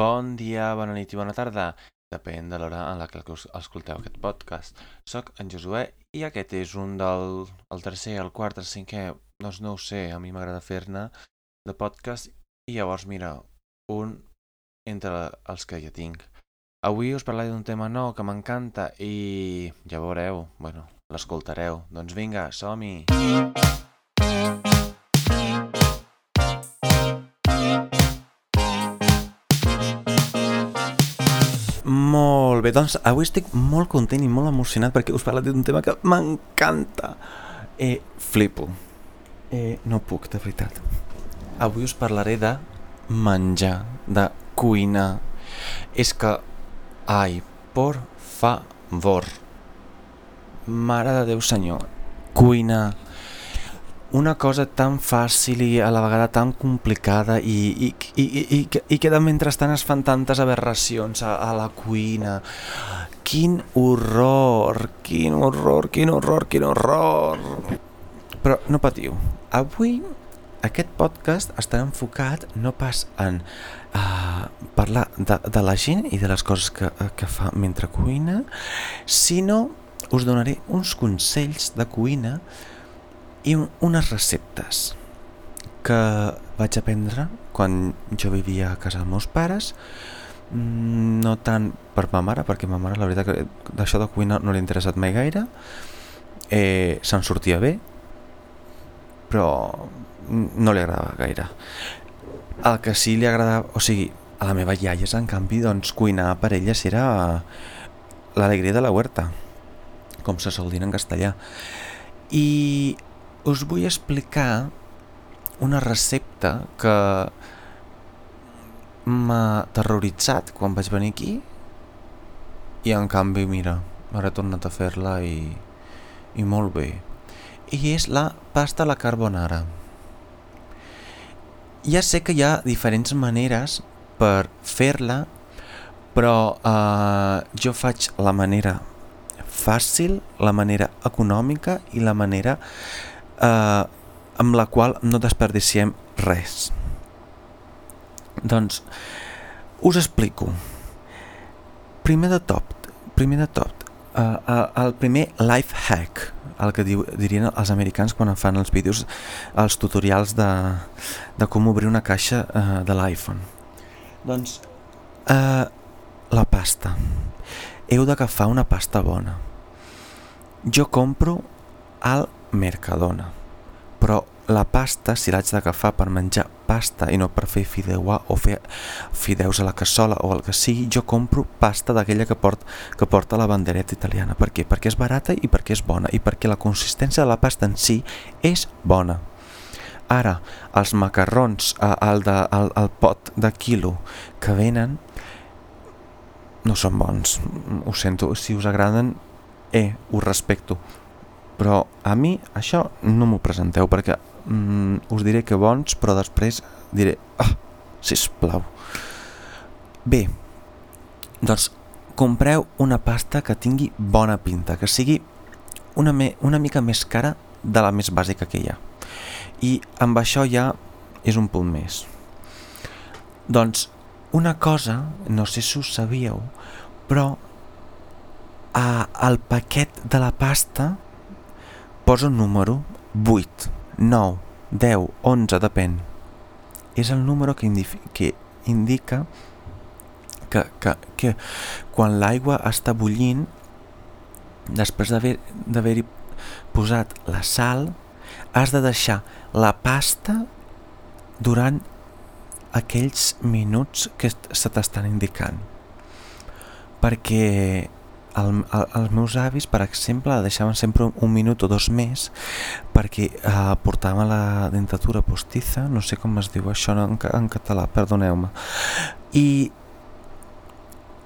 Bon dia, bona nit i bona tarda. Depèn de l'hora en la que escolteu aquest podcast. Soc en Josué i aquest és un del el tercer, el quart, el cinquè, doncs no ho sé, a mi m'agrada fer-ne de podcast i llavors mira, un entre els que ja tinc. Avui us parlaré d'un tema nou que m'encanta i ja veureu, bueno, l'escoltareu. Doncs vinga, som-hi! Molt bé, doncs avui estic molt content i molt emocionat perquè us parlaré d'un tema que m'encanta. Eh, flipo. Eh, no puc, de veritat. Avui us parlaré de menjar, de cuinar. És que, ai, por favor. Mare de Déu senyor, cuinar una cosa tan fàcil i a la vegada tan complicada i, i, i, i, i, que- de mentrestant es fan tantes aberracions a, a la cuina. Quin horror, quin horror, quin horror, quin horror. Però no patiu, avui aquest podcast estarà enfocat no pas en uh, parlar de, de la gent i de les coses que, que fa mentre cuina, sinó us donaré uns consells de cuina i un, unes receptes que vaig aprendre quan jo vivia a casa dels meus pares. Mm, no tant per ma mare perquè ma mare la veritat que d'això de cuina no li ha interessat mai gaire. Eh, se'n sortia bé però no li agradava gaire. El que sí li agradava o sigui, a la meva iaia en canvi doncs cuinar per elles era l'alegria de la huerta com se sol dir en castellà. I us vull explicar una recepta que m'ha terroritzat quan vaig venir aquí i en canvi, mira, he tornat a fer-la i, i molt bé. I és la pasta a la carbonara. Ja sé que hi ha diferents maneres per fer-la, però eh, jo faig la manera fàcil, la manera econòmica i la manera amb la qual no desperdiciem res. Doncs us explico. Primer de tot, primer de tot, uh, uh, el primer life hack, el que diu, dirien els americans quan fan els vídeos, els tutorials de, de com obrir una caixa uh, de l'iPhone. Doncs, uh, la pasta. Heu d'agafar una pasta bona. Jo compro al Mercadona, però la pasta, si l'haig d'agafar per menjar pasta i no per fer fideuà o fer fideus a la cassola o el que sigui, jo compro pasta d'aquella que, port, que porta la bandereta italiana. Per què? Perquè és barata i perquè és bona i perquè la consistència de la pasta en si és bona. Ara, els macarrons, el, de, el, el pot de quilo que venen, no són bons. Ho sento, si us agraden, eh, ho respecto. Però a mi això no m'ho presenteu perquè mm, us diré que bons, però després diré, ah, sisplau. Bé, doncs compreu una pasta que tingui bona pinta, que sigui una, me, una mica més cara de la més bàsica que hi ha. I amb això ja és un punt més. Doncs una cosa, no sé si us sabíeu, però a, al paquet de la pasta posa un número 8, 9, 10, 11, depèn. És el número que, indi que indica que, que, que quan l'aigua està bullint, després d'haver-hi posat la sal, has de deixar la pasta durant aquells minuts que se t'estan indicant. Perquè el, el, els meus avis, per exemple, deixaven sempre un, minut o dos més perquè eh, portàvem la dentatura postiza, no sé com es diu això en, en català, perdoneu-me. I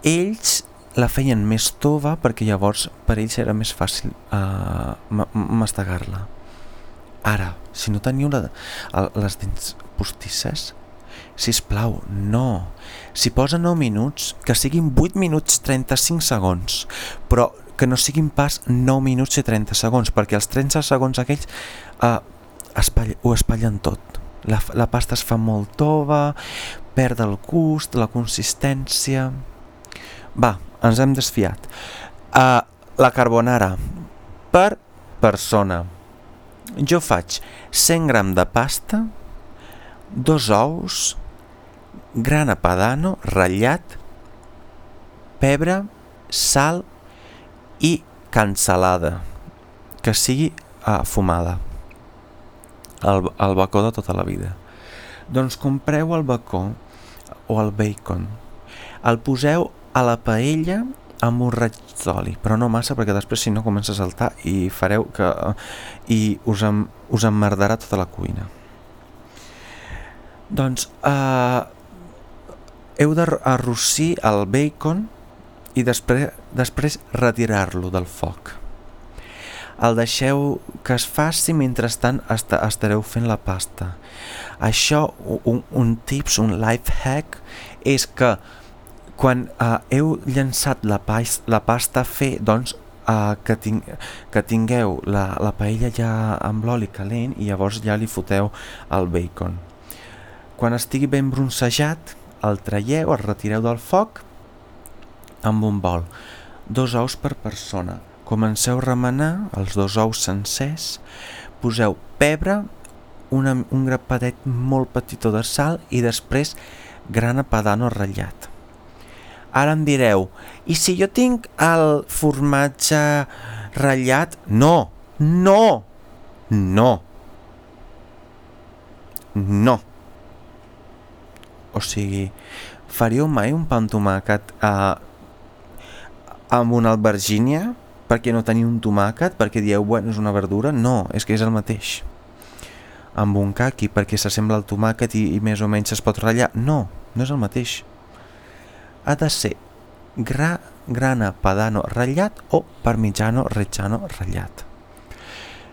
ells la feien més tova perquè llavors per ells era més fàcil eh, ma- mastegar-la. Ara, si no teniu la, les dents postisses, sisplau, no. Si posa 9 minuts, que siguin 8 minuts 35 segons, però que no siguin pas 9 minuts i 30 segons, perquè els 30 segons aquells eh, espall, ho espatllen tot. La, la pasta es fa molt tova, perd el gust, la consistència... Va, ens hem desfiat. Uh, la carbonara per persona. Jo faig 100 gram de pasta, dos ous, grana padano ratllat, pebre, sal i cansalada, que sigui uh, fumada, el, el bacó de tota la vida. Doncs compreu el bacó o el bacon, el poseu a la paella amb un raig d'oli, però no massa perquè després si no comença a saltar i fareu que i us, em, us emmerdarà tota la cuina. Doncs eh, heu d'arrossir el bacon i després, després retirar-lo del foc. El deixeu que es faci, mentrestant est estareu fent la pasta. Això, un, un tips, un life hack, és que quan uh, heu llançat la, pas, la pasta a fer, doncs uh, que, ting que tingueu la, la paella ja amb l'oli calent i llavors ja li foteu el bacon. Quan estigui ben bronzejat, el traieu, el retireu del foc amb un bol, dos ous per persona. Comenceu a remenar els dos ous sencers, poseu pebre, una, un grapadet molt petitó de sal i després grana padano ratllat. Ara em direu, i si jo tinc el formatge ratllat? No, no, no, no. O sigui, faríeu mai un pa amb tomàquet eh, amb una albergínia perquè no teniu un tomàquet, perquè dieu, bueno, és una verdura? No, és que és el mateix. Amb un caqui perquè s'assembla al tomàquet i, i més o menys es pot ratllar? No, no és el mateix. Ha de ser gra, grana padano ratllat o parmigiano reggiano ratllat.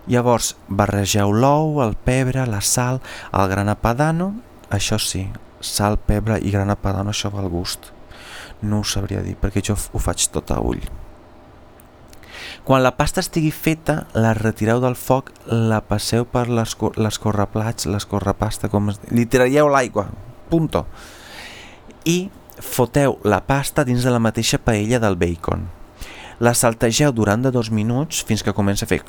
Llavors barregeu l'ou, el pebre, la sal, el grana padano, això sí, sal, pebre i grana padano, això va al gust no ho sabria dir, perquè jo ho faig tot a ull. Quan la pasta estigui feta, la retireu del foc, la passeu per l'escorreplats, l'escorrepasta, com es... li traieu l'aigua, punto. I foteu la pasta dins de la mateixa paella del bacon. La saltegeu durant de dos minuts fins que comença a fer...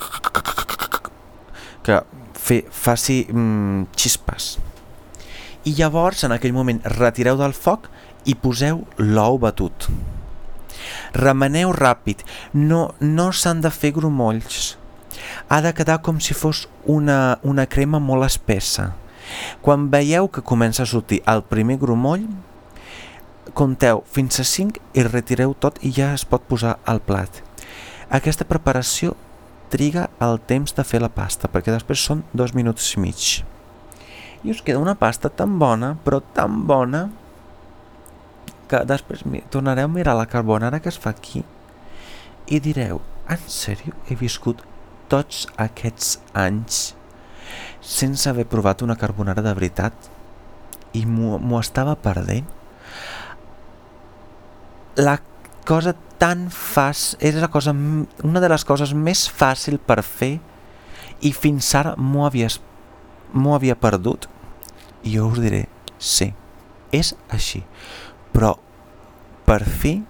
que fe, faci mm, xispes. I llavors, en aquell moment, retireu del foc i poseu l'ou batut. Remeneu ràpid, no, no s'han de fer grumolls. Ha de quedar com si fos una, una crema molt espessa. Quan veieu que comença a sortir el primer grumoll, compteu fins a 5 i retireu tot i ja es pot posar al plat. Aquesta preparació triga el temps de fer la pasta, perquè després són dos minuts i mig. I us queda una pasta tan bona, però tan bona, que després tornareu a mirar la carbonara que es fa aquí i direu, en sèrio he viscut tots aquests anys sense haver provat una carbonara de veritat i m'ho estava perdent? La cosa tan fàcil, és la cosa, una de les coses més fàcil per fer i fins ara m'ho havia, havia perdut i jo us diré, sí, és així però per fi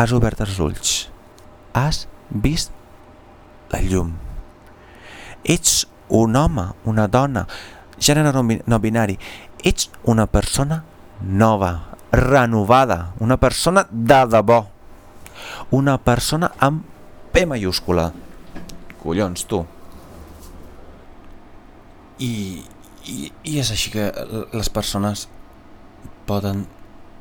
has obert els ulls, has vist la llum. Ets un home, una dona, gènere no binari, ets una persona nova, renovada, una persona de debò, una persona amb P mayúscula. Collons, tu. I, i, i és així que les persones poden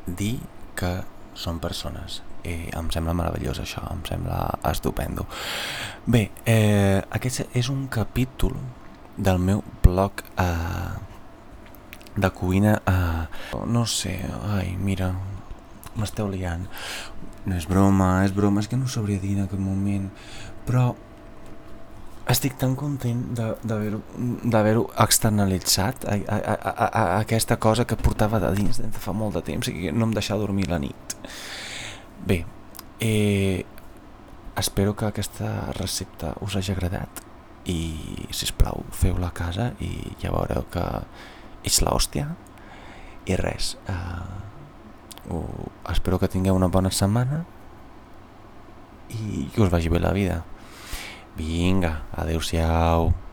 dir que són persones i em sembla meravellós això, em sembla estupendo. Bé, eh, aquest és un capítol del meu blog eh, de cuina eh, no sé, ai, mira m'esteu liant no és broma, és broma, és que no sabria dir en aquest moment però estic tan content d'haver-ho externalitzat a, a, a, a, aquesta cosa que portava de dins de fa molt de temps i que no em deixava dormir la nit bé eh, espero que aquesta recepta us hagi agradat i si us plau feu-la a casa i ja veureu que ets l'hòstia i res, uh, uh, espero que tingueu una bona setmana i que us vagi bé la vida. Vinga, adeu-siau.